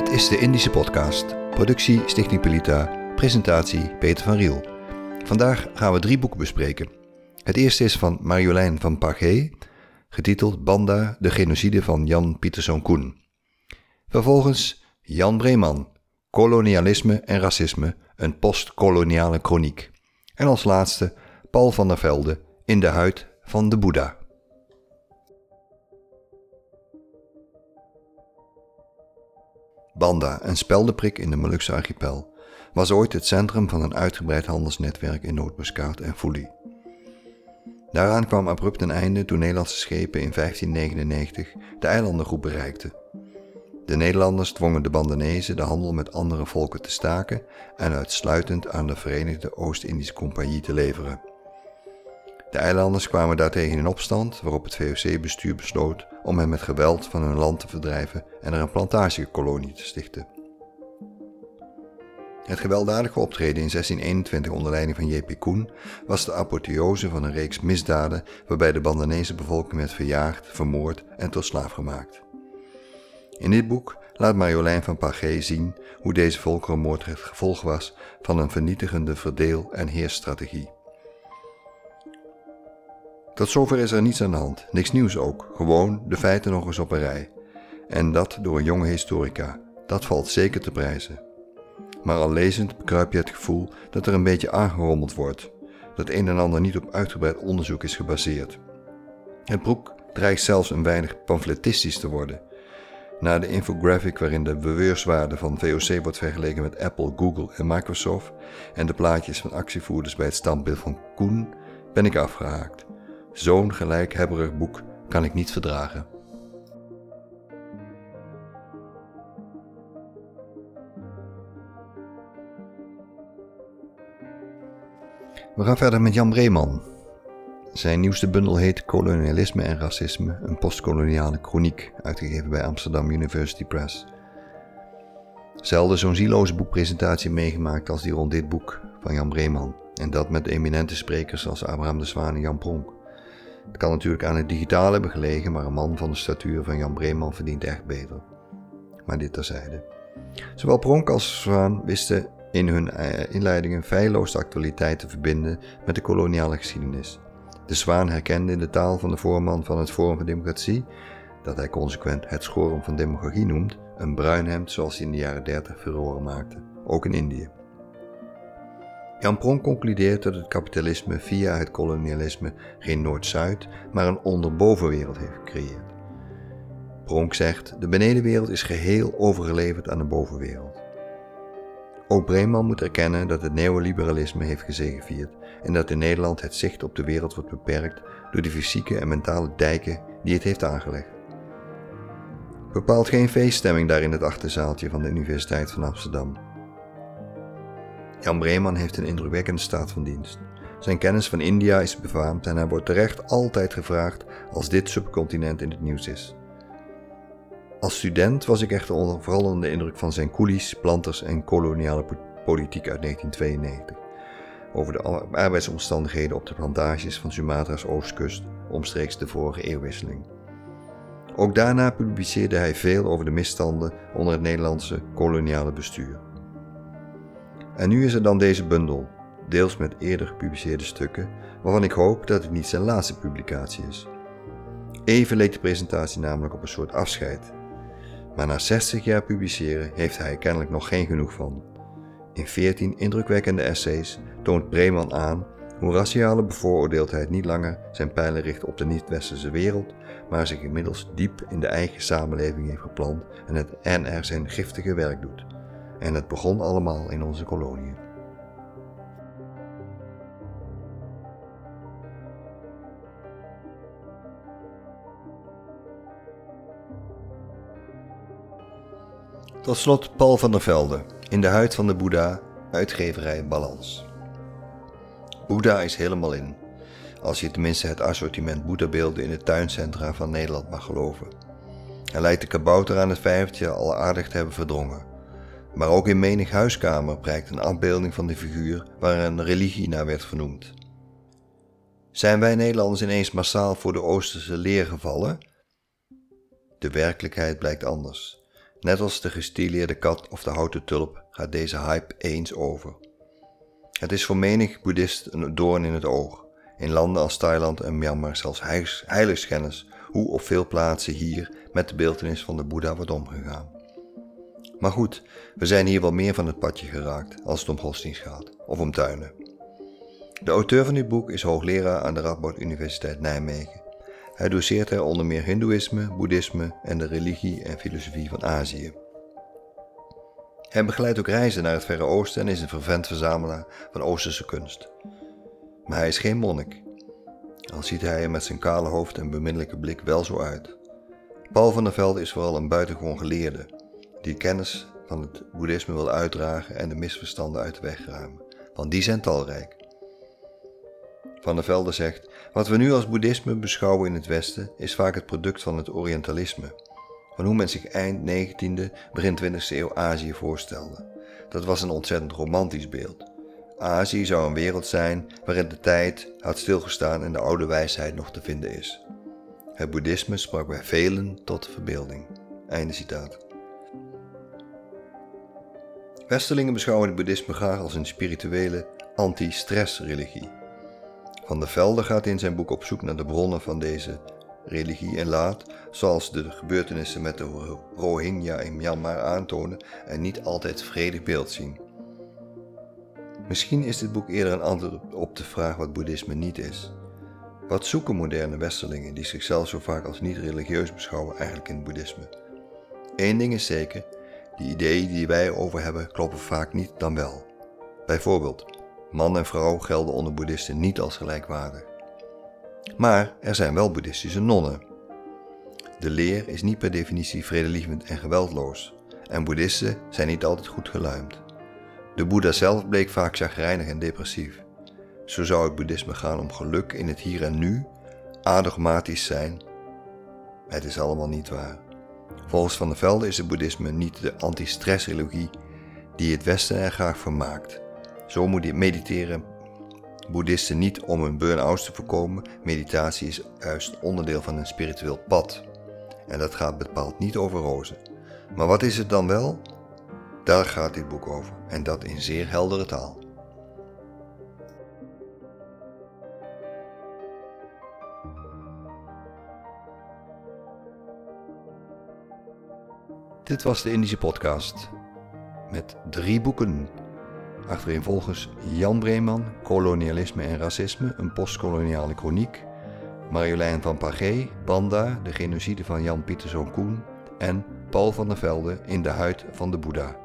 Dit is de Indische Podcast. Productie Stichting Pelita. Presentatie Peter van Riel. Vandaag gaan we drie boeken bespreken. Het eerste is van Marjolein van Pagé, getiteld Banda, de genocide van Jan Pieterszoon Koen. Vervolgens Jan Breeman, Kolonialisme en Racisme, een postkoloniale chroniek. En als laatste Paul van der Velde, In de huid van de Boeddha. Banda, een speldenprik in de Molukse archipel, was ooit het centrum van een uitgebreid handelsnetwerk in Noordmuskaat en Fuli. Daaraan kwam abrupt een einde toen Nederlandse schepen in 1599 de eilandengroep bereikten. De Nederlanders dwongen de Bandanezen de handel met andere volken te staken en uitsluitend aan de Verenigde Oost-Indische Compagnie te leveren. De eilanders kwamen daartegen in opstand, waarop het VOC-bestuur besloot om hen met geweld van hun land te verdrijven en er een plantagekolonie te stichten. Het gewelddadige optreden in 1621 onder leiding van J.P. Koen was de apotheose van een reeks misdaden waarbij de Bandanese bevolking werd verjaagd, vermoord en tot slaaf gemaakt. In dit boek laat Marjolein van Pagé zien hoe deze volkerenmoord het gevolg was van een vernietigende verdeel- en heersstrategie. Tot zover is er niets aan de hand, niks nieuws ook, gewoon de feiten nog eens op een rij. En dat door een jonge historica, dat valt zeker te prijzen. Maar al lezend bekruip je het gevoel dat er een beetje aangerommeld wordt, dat een en ander niet op uitgebreid onderzoek is gebaseerd. Het boek dreigt zelfs een weinig pamfletistisch te worden. Na de infographic waarin de beweurswaarde van VOC wordt vergeleken met Apple, Google en Microsoft en de plaatjes van actievoerders bij het standbeeld van Koen, ben ik afgehaakt. Zo'n gelijkhebberig boek kan ik niet verdragen. We gaan verder met Jan Breeman. Zijn nieuwste bundel heet Kolonialisme en Racisme, een postkoloniale chroniek, uitgegeven bij Amsterdam University Press. Zelden zo'n zieloze boekpresentatie meegemaakt als die rond dit boek van Jan Breeman. En dat met eminente sprekers als Abraham de Zwaan en Jan Pronk. Het kan natuurlijk aan het digitaal hebben gelegen, maar een man van de statuur van Jan Breeman verdient echt beter. Maar dit terzijde. Zowel Pronk als Zwaan wisten in hun eh, inleidingen feilloos de actualiteit te verbinden met de koloniale geschiedenis. De Zwaan herkende in de taal van de voorman van het Forum van Democratie, dat hij consequent het Schorum van Demagogie noemt, een bruin hemd zoals hij in de jaren 30 furoren maakte, ook in Indië. Jan Pronk concludeert dat het kapitalisme via het kolonialisme geen Noord-Zuid, maar een onderbovenwereld heeft gecreëerd. Pronk zegt: de benedenwereld is geheel overgeleverd aan de bovenwereld. Ook Breeman moet erkennen dat het neoliberalisme heeft gezegevierd en dat in Nederland het zicht op de wereld wordt beperkt door de fysieke en mentale dijken die het heeft aangelegd. Bepaalt geen feeststemming daar in het achterzaaltje van de Universiteit van Amsterdam. Jan Breeman heeft een indrukwekkende staat van dienst. Zijn kennis van India is befaamd en hij wordt terecht altijd gevraagd als dit subcontinent in het nieuws is. Als student was ik echter vooral onder de indruk van zijn coolies, planters en koloniale politiek uit 1992. Over de arbeidsomstandigheden op de plantages van Sumatra's oostkust omstreeks de vorige eeuwwisseling. Ook daarna publiceerde hij veel over de misstanden onder het Nederlandse koloniale bestuur. En nu is er dan deze bundel, deels met eerder gepubliceerde stukken, waarvan ik hoop dat het niet zijn laatste publicatie is. Even leek de presentatie namelijk op een soort afscheid. Maar na 60 jaar publiceren heeft hij er kennelijk nog geen genoeg van. In 14 indrukwekkende essays toont Breeman aan hoe raciale bevooroordeeldheid niet langer zijn pijlen richt op de niet-westerse wereld, maar zich inmiddels diep in de eigen samenleving heeft geplant en, het, en er zijn giftige werk doet. En het begon allemaal in onze koloniën. Tot slot Paul van der Velde, In de huid van de Boeddha, uitgeverij Balans. Boeddha is helemaal in, als je tenminste het assortiment Boeddha-beelden in de tuincentra van Nederland mag geloven. Hij lijkt de kabouter aan het vijvertje al aardig te hebben verdrongen. Maar ook in menig huiskamer prijkt een afbeelding van de figuur waar een religie naar werd vernoemd. Zijn wij Nederlanders ineens massaal voor de Oosterse leer gevallen? De werkelijkheid blijkt anders. Net als de gestileerde kat of de houten tulp gaat deze hype eens over. Het is voor menig boeddhist een doorn in het oog. In landen als Thailand en Myanmar zelfs heiligschennis hoe op veel plaatsen hier met de beeldenis van de Boeddha wordt omgegaan. Maar goed, we zijn hier wel meer van het padje geraakt als het om godsdienst gaat of om tuinen. De auteur van dit boek is hoogleraar aan de Radboud Universiteit Nijmegen. Hij doseert er onder meer Hindoeïsme, Boeddhisme en de religie en filosofie van Azië. Hij begeleidt ook reizen naar het Verre Oosten en is een vervent verzamelaar van Oosterse kunst. Maar hij is geen monnik. Al ziet hij er met zijn kale hoofd en beminnelijke blik wel zo uit. Paul van der Velde is vooral een buitengewoon geleerde, die kennis van het boeddhisme wil uitdragen en de misverstanden uit de weg ruimen, want die zijn talrijk. Van der Velde zegt: Wat we nu als boeddhisme beschouwen in het Westen is vaak het product van het Orientalisme, van hoe men zich eind 19e, begin 20e eeuw Azië voorstelde. Dat was een ontzettend romantisch beeld. Azië zou een wereld zijn waarin de tijd had stilgestaan en de oude wijsheid nog te vinden is. Het boeddhisme sprak bij velen tot verbeelding. Einde citaat. Westerlingen beschouwen het boeddhisme graag als een spirituele anti-stress-religie. Van der Velde gaat in zijn boek op zoek naar de bronnen van deze religie en laat, zoals de gebeurtenissen met de Rohingya in Myanmar aantonen, een niet altijd vredig beeld zien. Misschien is dit boek eerder een antwoord op de vraag wat boeddhisme niet is. Wat zoeken moderne westerlingen die zichzelf zo vaak als niet religieus beschouwen eigenlijk in het boeddhisme? Eén ding is zeker, de ideeën die wij over hebben kloppen vaak niet dan wel. Bijvoorbeeld, man en vrouw gelden onder boeddhisten niet als gelijkwaardig. Maar er zijn wel boeddhistische nonnen. De leer is niet per definitie vredelievend en geweldloos, en boeddhisten zijn niet altijd goed geluimd. De Boeddha zelf bleek vaak chagrijnig en depressief. Zo zou het boeddhisme gaan om geluk in het hier en nu, adogmatisch zijn. Het is allemaal niet waar. Volgens Van der Velde is het boeddhisme niet de anti-stress-religie die het Westen er graag vermaakt. Zo moet mediteren boeddhisten niet om een burn-out te voorkomen. Meditatie is juist onderdeel van een spiritueel pad. En dat gaat bepaald niet over rozen. Maar wat is het dan wel? Daar gaat dit boek over en dat in zeer heldere taal. Dit was de Indische podcast met drie boeken. Achtereenvolgens Jan Breeman, Kolonialisme en Racisme, een postkoloniale chroniek. Marjolein van Pagé, Banda, de genocide van Jan Pieterszoon Koen en Paul van der Velde in de huid van de Boeddha.